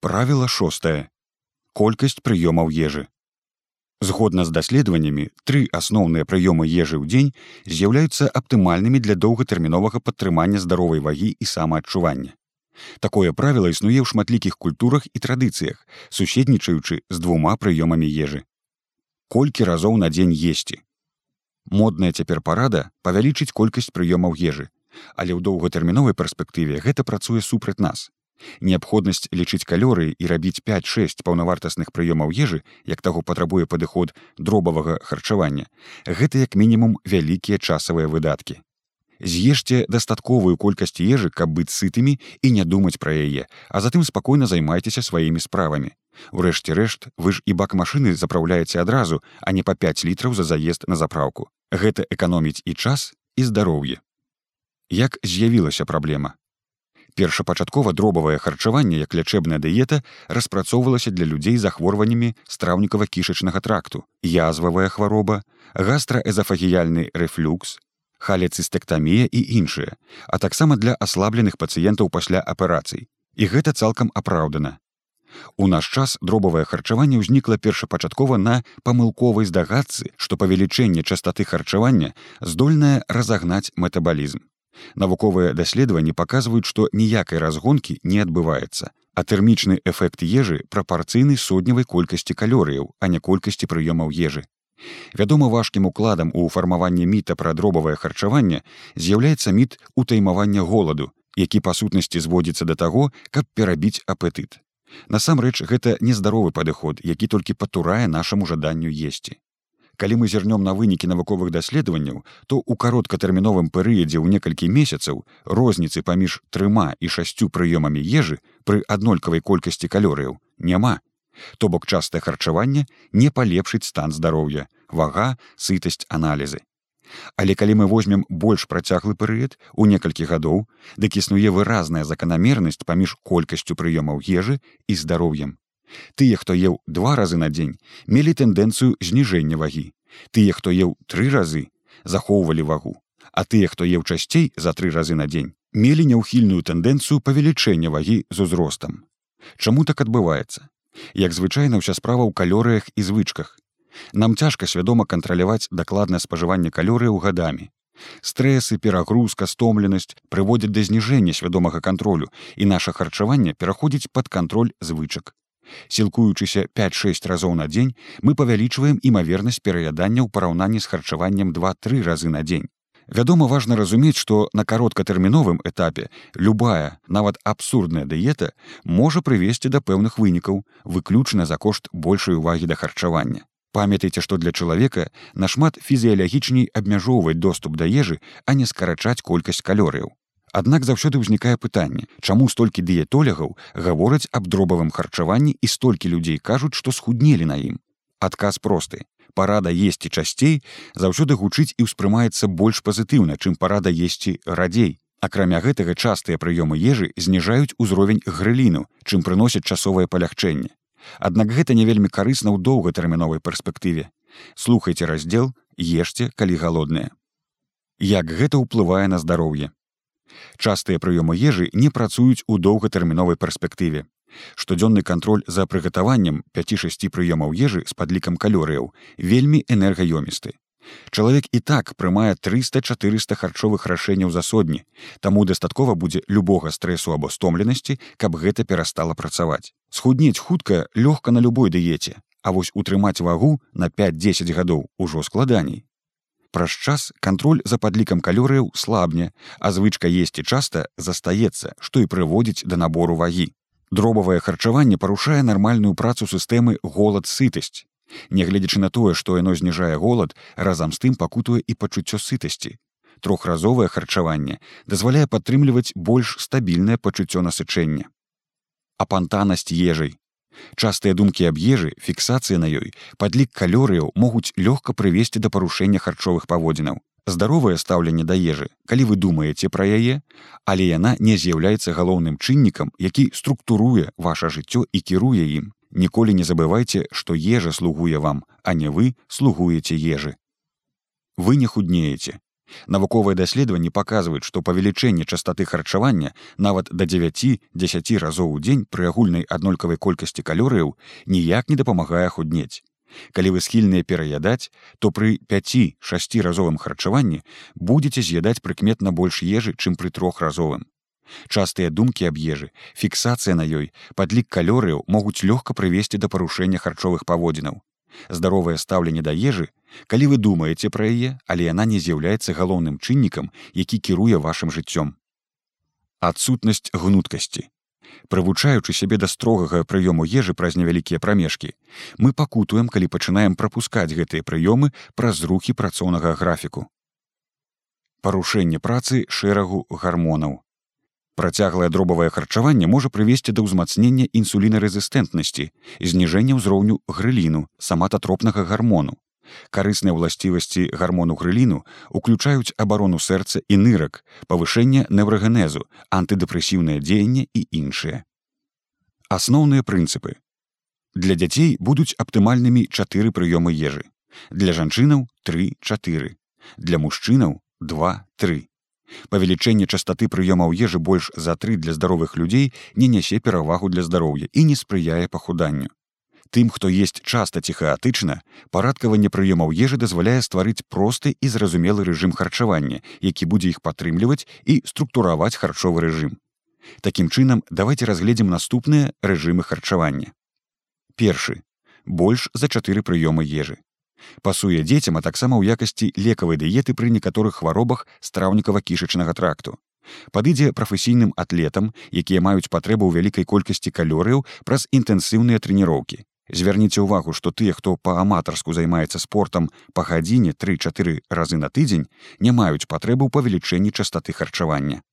Правіла шостае. Колькасць прыёмаў ежы. Згодна з даследаваннямі, тры асноўныя прыёмы ежы ў дзень з'яўляюцца аптымальнымі для доўгатэрміновага падтрымання здаровай вагі і самаадчування. Такое правіла існуе ў шматлікіх культурах і традыцыях, суседнічаючы з двума прыёмамі ежы. Колькі разоў на дзень есці. Модная цяпер парада павялічыць колькасць прыёмаў ежы, але ў доўгатэрміновай перспектыве гэта працуе супраць нас неабходнасць лічыць калорыі і рабіць 5-6 паўнавартасных прыёмаў ежы як таго патрабуе падыход дробавага харчавання гэта як мінімум вялікія часавыя выдаткі. З'ешце дастатковую колькасць ежы каб быць сытымі і не думаць пра яе а затым спакойна займайцеся сваімі справамі. Урэшце рэшт вы ж і бак машыны запраўляеце адразу а не па 5 літраў за заезд на запраўку. Гэта эканоміць і час і здароўе. Як з'явілася праблема першапачаткова дробавае харчаванне як лячэбная дыета распрацоўвалася для людзей з захворваннямі страўнікава-кішачнага тракту. Язвавая хвароба гастраэзафагіяльны рэфлюкс халецыстектамія і іншыя а таксама для аслабленых пацыентаў пасля аперацый. І гэта цалкам апраўдана. У наш час дробавае харчаванне ўзнікла першапачаткова на памылковай здагадцы, што павелічэнне частоты харчавання здольнае разагнаць метабалізм. Навуковыя даследаванні паказваюць, што ніякай разгонкі не адбываецца. А тэрмічны эфект ежы прапарцыйны сотнявай колькасці калорыяў, а не колькасці прыёмаў ежы. Вядома важкім укладам у фармаванні міта пра дробавае харчаванне з'яўляецца міт утаймавання голаду, які па сутнасці зводзіцца да таго, каб перабіць апетыт. Насамрэч гэта нездаровы падыход, які толькі патурае нашаму жаданню есці калі мы зірнём на вынікі навуковых даследаванняў то ў кароткатэрміновым перыядзе ў некалькі месяцаў розніцы паміж трыма і шасцю прыёмамі ежы пры аднолькавай колькасці калорыяў няма то бок частае харчаванне не палепшыць стан здароўя вага сытасць аналізы Але калі мы возьмем больш працяглы перыяд у некалькі гадоў, дык існуе выразная заканамернасць паміж колькасцю прыёмаў ежы і здароўем. Тыя, хто еў два разы на дзень, мелі тэндэнцыю зніжэння вагі. Тыя, хто еў тры разы, захоўвалі вагу. А тыя, хто еў часцей за тры разы на дзень, мелі няўхільную тэндэнцыю павелічэння вагі з узростам. Чаму так адбываецца? Як звычайна ўся справа ў калорыях і звычках. Нам цяжка свядома кантраляваць дакладнае спажыванне калорыяў гадамі. Стрэсы, перагрузка, стомленасць прыводзяць да зніжэння свядомага кантролю і наша харчаванне пераходзіць пад кантроль звычак сілкуючыся 5-6 разоў на дзень мы павялічваем імавернасць пераядання ў параўнанні з харчаваннем два-тры разы на дзень. Вядома важна разумець што на кароткатэрміновым этапе любая нават абсурдная дыета можа прывесці да пэўных вынікаў выключана за кошт большай увагі да харчавання. Памятайце што для чалавека нашмат фізіялагічней абмяжоўваць доступ да ежы а не скарачаць колькасць калорыяў Аднак заўсёды ўзнікае пытанне, чаму столькі дыетолягаў гавораць аб дробавым харчаванні і столькі людзей кажуць, што схуднелі на ім. Адказ просты. Парада есці часцей заўсёды гучыць і ўспрымаецца больш пазітыўна, чым парада есці радзей. Акрамя гэтага частыя прыёмы ежы зніжаюць узровень грыліну, чым прыносяць часовае палягчэнне. Аднак гэта не вельмі карысна ў доўгатэрміновай перспектыве. Слухайце раздзел, ешце, калі галодныя. Як гэта ўплывае на здароўе? Частыя прыёмы ежы не працуюць у доўгатэрміновай перспектыве. Штодзённы кантроль за прыгатаваннем 5-6 прыёмаў ежы з падлікам калорыяў вельмі энергаёмісты. Чалавек і так прымае 300-400 харчовых рашэнняў за сотні, таму дастаткова будзе любога стрэсу або стомленасці, каб гэта перастала працаваць. Схуднець хутка лёгка на любой дыеце, а вось утрымаць вагу на 5-10 гадоў ужо складаней. Праз час кантроль за падлікам калорыяў слабне, а звычка есці часта застаецца, што і прыводзіць да набору вагі. Дробавае харчаванне парушае нармальную працу сістэмы голад сытасць. Нягледзячы на тое, што яно зніжае голад, разам з тым пакутуе і пачуццё сытасці. Трохразовае харчаванне дазваляе падтрымліваць больш стабільнае пачуццё насычэння. Апантанасць ежай Частыя думкі аб ежы, фіксацыя на ёй, падлік калорыяў могуць лёгка прывесці да парушэння харчовых паводзінаў. Здаровае стаўленне да ежы, калі вы думаеце пра яе, але яна не з'яўляецца галоўным чыннікам, які структуруе ваше жыццё і кіруе ім. Ніколі не забывайце, што ежа слугуе вам, а не вы слугуеце ежы. Вы не худнееце. Навуковыя даследаванні паказваюць, што павелічэнне частоты харчавання нават да 9-10 разоў у дзень пры агульнай аднолькавай колькасці калорыяў ніяк не дапамагае худнець. Калі вы схільныя пераядаць, то пры 5-6 разовым харчаванні будзеце з'ядаць прыкметна больш ежы, чым пры трохразовым. Частыя думкі аб ежы, фіксацыя на ёй, падлік калорыяў могуць лёгка прывесці да парушэння харчовых паводзінаў. Здаровае стаўленне да ежы, калі вы думаеце пра яе, але яна не з'яўляецца галоўным чыннікам, які кіруе вашым жыццём. Адсутнасць гнуткасці. Прывучаючы сябе да строгага прыёму ежы праз невялікія прамежкі, мы пакутуем, калі пачынаем прапускаць гэтыя прыёмы праз рухі працоўнага графіку. Парушэнне працы шэрагу гармонаў. Працяглае дробавае харчаванне можа прывесці да ўзмацнення інсулінарэзістэнтнасці, зніжэння ўзроўню грыліну, самататропнага гармону. Карысныя ўласцівасці гармону грыліну уключаюць абарону сэрца і нырак, павышэнне неврагенезу, антыдэпрэсіўнае дзеянне і іншыя. Асноўныя прынцыпы. Для дзяцей будуць аптымальнымі чатыры прыёмы ежы. Для жанчынаў 3-4. Для мужчынаў 2-3. Павелічэнне частоты прыёмаў ежы больш за тры для здаровых людзей не нясе перавагу для здароўя і не спрыяе пахуданню. Тым, хто есть часта ціхаатычна, парадкаванне прыёмаў ежы дазваляе стварыць просты і зразумелы рэжым харчавання, які будзе іх падтрымліваць і структураваць харчовы рэжым. Такім чынам, давайте разгледзім наступныя рэжымы харчавання. Першы больш за чатыры прыёмы ежы пасуе дзецям а таксама ў якасці лекавай дыеты пры некаторых хваробах страўнікава-кішачнага тракту. Падыдзе прафесійным атлетам якія маюць патрэбу ў вялікай колькасці калорыяў праз інтэнсіўныя трэніроўкі. Звярніце ўвагу што тыя хто па-аматарску займаецца спортам па гадзіне тры-чатыры разы на тыдзень не маюць патрэбу ў павелічэнні частоты харчавання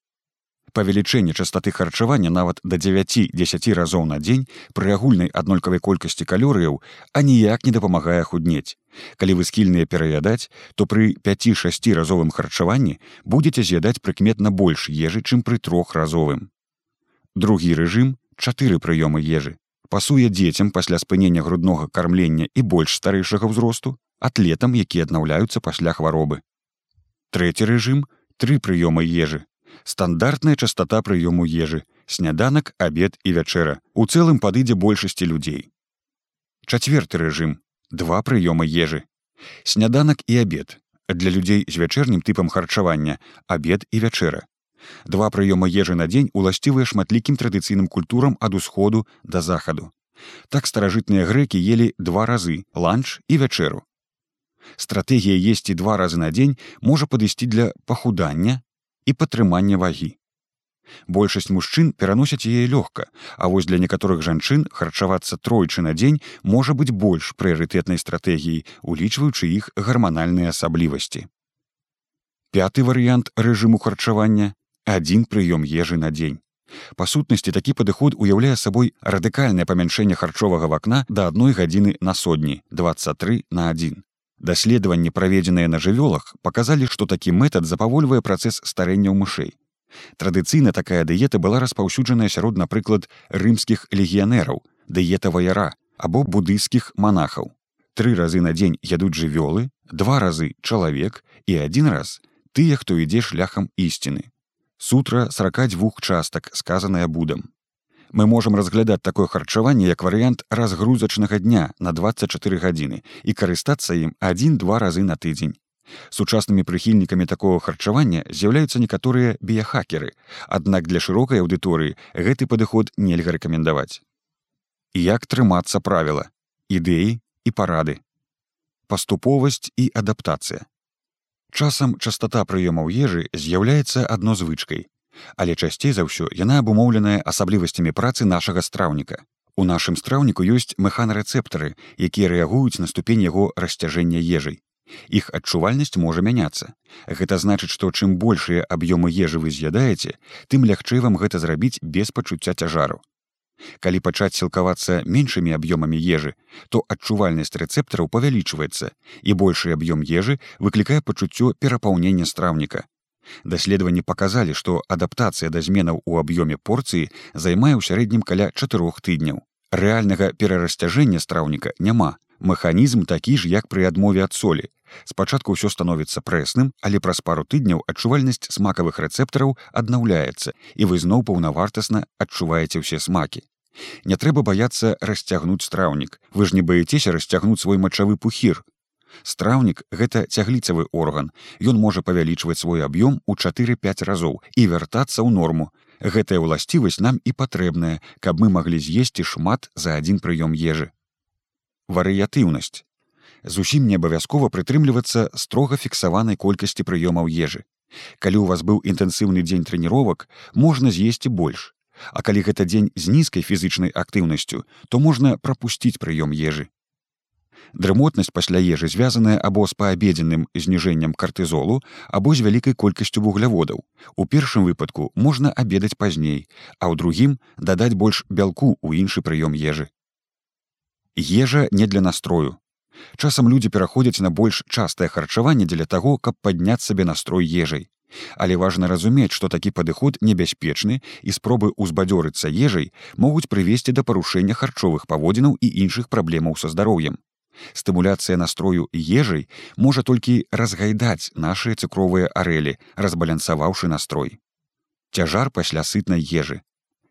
павелічэнне частоты харчавання нават да 9-10 разоў на дзень пры агульнай аднолькавай колькасці калорыяў а ніяк не дапамагае худнець. Калі вы скільныя пераядаць то пры 5-6 разовым харчаванні будете з'ядаць прыкметна больш ежы чым пры трохразовым другі рэжым чатыры прыёмы ежы. Пасуе дзецям пасля спынення груднога кармлення і больш старэйшага ўзросту атлетам які аднаўляюцца пасля хваробы. Трэці рэжым тры прыёмы ежы стандартная частота прыёму ежы сняданак абед і вячэра у цэлым падыдзе большасці людзей чацверты рэжым два прыёмы ежы сняданак і абед для людзей з вячэрнім тыпам харчавання абед і вячэра два прыёмы ежы на дзень уласцівыя шматлікім традыцыйным культурам ад усходу да захаду так старажытныя грэкі ели два разы ланч і вячэру стратэгія есці два разы на дзень можа падысці для пахудання і падтрымання вагі. Большасць мужчын пераносяць яе лёгка, а вось для некаторых жанчын харчавацца тройчы на дзень можа быць больш прыярытэтнай стратэгіяй, улічваючы іх гарманальныя асаблівасці. Пяты варыянт рэжыму харчавання адзін прыём ежы на дзень. Па сутнасці такі падыход уяўляе сабой радыкальнае памяншэнне харчовага вакна да адной гадзіны на сотні 23 на 1. Даследаванні, праведзеныя на жывёлах, паказалі, што такі метад запавольвае працэс старэння ў мышэй. Традыцыйна такая дыета была распаўсюджаная сярод, напрыклад, рымскіх легіянераў, дыета ваяра або будыйскіх манахаў. Тры разы на дзень ядуць жывёлы, два разы чалавек і адзін раз тыя, хто ідзе шляхам ісціны. Сутра 42 частак сказаная будам мы можам разглядаць такое харчаванне як варыянт разгрузачнага дня на 24 гадзіны і карыстацца ім адзін-два разы на тыдзень. Сучаснымі прыхільнікамі такого харчавання з'яўляюцца некаторыя біяхакеры, аднак для шырокай аўдыторыі гэты падыход нельга рэкамендаваць. Як трымацца правіла, ідэі і парады. Паступовасць і адаптацыя. Часам частота прыёмаў ежы з'яўляецца адно звычкай, але часцей за ўсё яна абумоўленая асаблівасцямі працы нашага страўніка. У нашым страўніку ёсць механарэцэптары, якія рэагуюць на ступень яго расцяжэння ежай. Іх адчувальнасць можа мяняцца. Гэта значыць, што чым большыя аб'ёмы ежы вы з'ядаеце, тым лягчэй вам гэта зрабіць без пачуцця цяжару. Калі пачаць сілкавацца меншымі аб'ёмамі ежы, то адчувальнасць рэцэптараў павялічваецца і большы аб'ём ежы выклікае пачуццё перапаўнення страўніка, Даследаванні паказалі, што адаптацыя да зменаў у аб'ёме порцыі займае ў сярэднім каля чатырох тыдняў. Рэальнага перарасцяжэння страўніка няма, Механізм такі ж, як пры адмове ад солі. Спачатку ўсё становіцца прэсным, але праз пару тыдняў адчувальнасць смакавых рэцэптараў аднаўляецца і вы зноў паўнавартасна адчуваеце ўсе смакі. Не трэба баяцца расцягнуць страўнік. Вы ж не баецеся расцягнуць свой мачавы пухір. Страўнік гэта цягліцавы орган. Ён можа павялічваць свой аб'ём у 4-5 разоў і вяртацца ў норму. Гэтая ўласцівасць нам і патрэбная, каб мы маглі з'есці шмат за адзін прыём ежы. Варыятыўнасць. Зусім не абавязкова прытрымлівацца строга фіксаванай колькасці прыёмаў ежы. Калі ў вас быў інтэнсіўны дзень трэніровак, можна з'есці больш. А калі гэта дзень з нізкай фізычнай актыўнасцю, то можна прапусціць прыём ежы. Дрымотнасць пасля ежы звязаная або з паабедзеным зніжэннем картызолу або з вялікай колькасцю вугляводаў. У першым выпадку можна абедаць пазней, а ў другім дадаць больш бялку ў іншы прыём ежы. Ежа не для настрою. Часам людзі пераходзяць на больш частае харчаванне дзеля таго, каб падняць сабе настрой ежай. Але важна разумець, што такі падыход небяспечны і спробы ўзбадзёрыцца ежай могуць прывесці да парушэння харчовых паводзінаў і іншых праблемаў са здароўем. Стымуляцыя настрою ежай можа толькі разгайдаць нашыя цукровыя арэлі, разбалянсаваўшы настрой. Цяжар пасля сытнай ежы.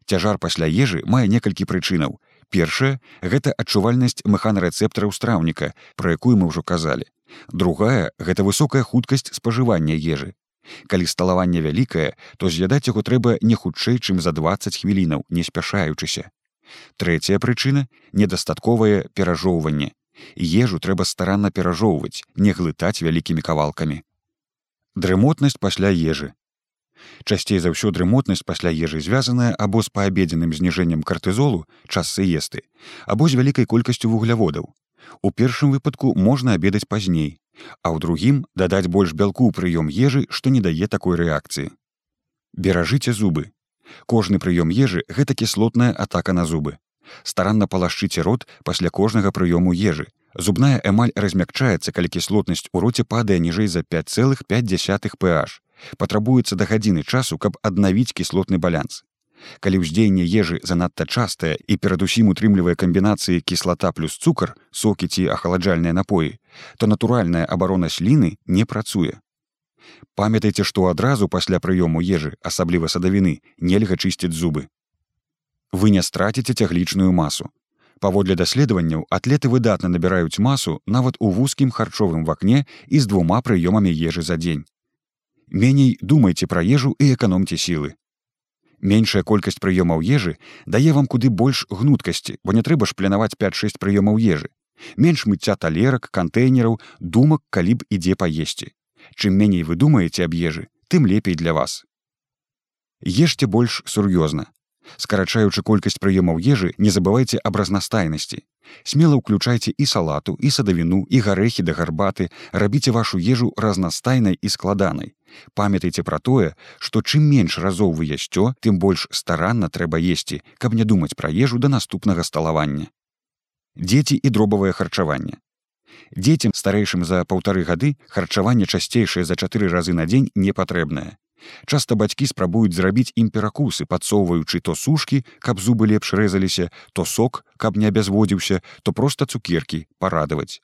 Цяжар пасля ежы мае некалькі прычынаў. Першае гэта адчувальнасць механарэцэптараў страўніка, пра якую мы ўжо казалі. Другая гэта высокая хуткасць спажывання ежы. Калі сталаванне вялікае, то з'ядаць яго трэба не хутчэй, чым за 20 хвілінаў, не спяшаючыся. Трэцяя прычына недастатковае перажоўванне. Ежу трэба старанна перажоўваць, не глытаць вялікімі кавалкамі. Дрымотнасць пасля ежы. Часцей за ўсё дрымотнасць пасля ежы звязаная або з паабедзеным зніжэннем картызолу час сыесты, або з вялікай колькасцю вугляводаў. У першым выпадку можна абедаць пазней, а ў другім дадаць больш бялку прыём ежы, што не дае такой рэакцыі. Беражыце зубы. Кожны прыём ежы гэта кіслотная атака на зубы. Старанна палашчыце рот пасля кожнага прыёму ежы. Зубная эмаль размякчаецца, калі кіслотнасць у роце падае ніжэй за 5,5 pH. Патрабуецца да гадзіны часу, каб аднавіць кіслотны балянс калі ўздзеянне ежы занадта частае і перадусім утрымлівае камбінацыі кіслата плюс цукар сокі ці ахаладжальныя напоі то натуральная абарона сліны не працуе памятайце што адразу пасля прыёму ежы асабліва садавіны нельга чысціць зубы вы не страціце цяглічную масу паводле даследаванняў атлеты выдатна набіраюць масу нават у вузкім харчовым вакне і з двума прыёмамі ежы за дзень меней думайце пра ежу і эканомце сілы Меншая колькасць прыёмаў ежы дае вам куды больш гнуткасці, бо не трэба ж планаваць 5-6 прыёмаў ежы. Менш мыцця талерак, кантэйнераў, думак, калі б ідзе паесці. Чым меней вы думаеце аб ежы, тым лепей для вас. Ешце больш сур'ёзна. Скарачаючы колькасць прыёмаў ежы, не забывайце аб разнастайнасці. Смела ўключайце і салату, і садавіну, і гарэхі да гарбаты, рабіце вашу ежу разнастайнай і складанай. Памятайце пра тое, што чым менш разоў вы ясцё, тым больш старанна трэба есці, каб не думаць пра ежу да наступнага сталавання. Дзеці і дробавае харчаванне. Дзецям старэйшым за паўтары гады харчаванне часцейшае за чатыры разы на дзень не патрэбнае. Часта бацькі спрабуюць зрабіць ім перакусы, падсоўваючы то сушкі, каб зубы лепш рэзаліся, то сок, каб не абязводзіўся, то проста цукеркі парадаваць.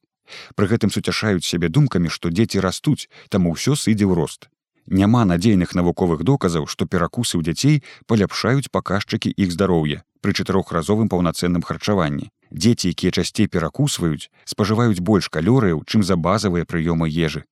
Пры гэтым суцяшаюць сябе думкамі, што дзеці растуць, таму ўсё сыдзе ў рост. Няма надзейных навуковых доказаў, што перакусы ў дзяцей паляпшаюць паказчыкі іх здароўя пры чатырохразовым паўнацэнным харчаванні. Дзеці, якія часцей перакусваюць, спажываюць больш калорыяў, чым за базавыя прыёмы ежы.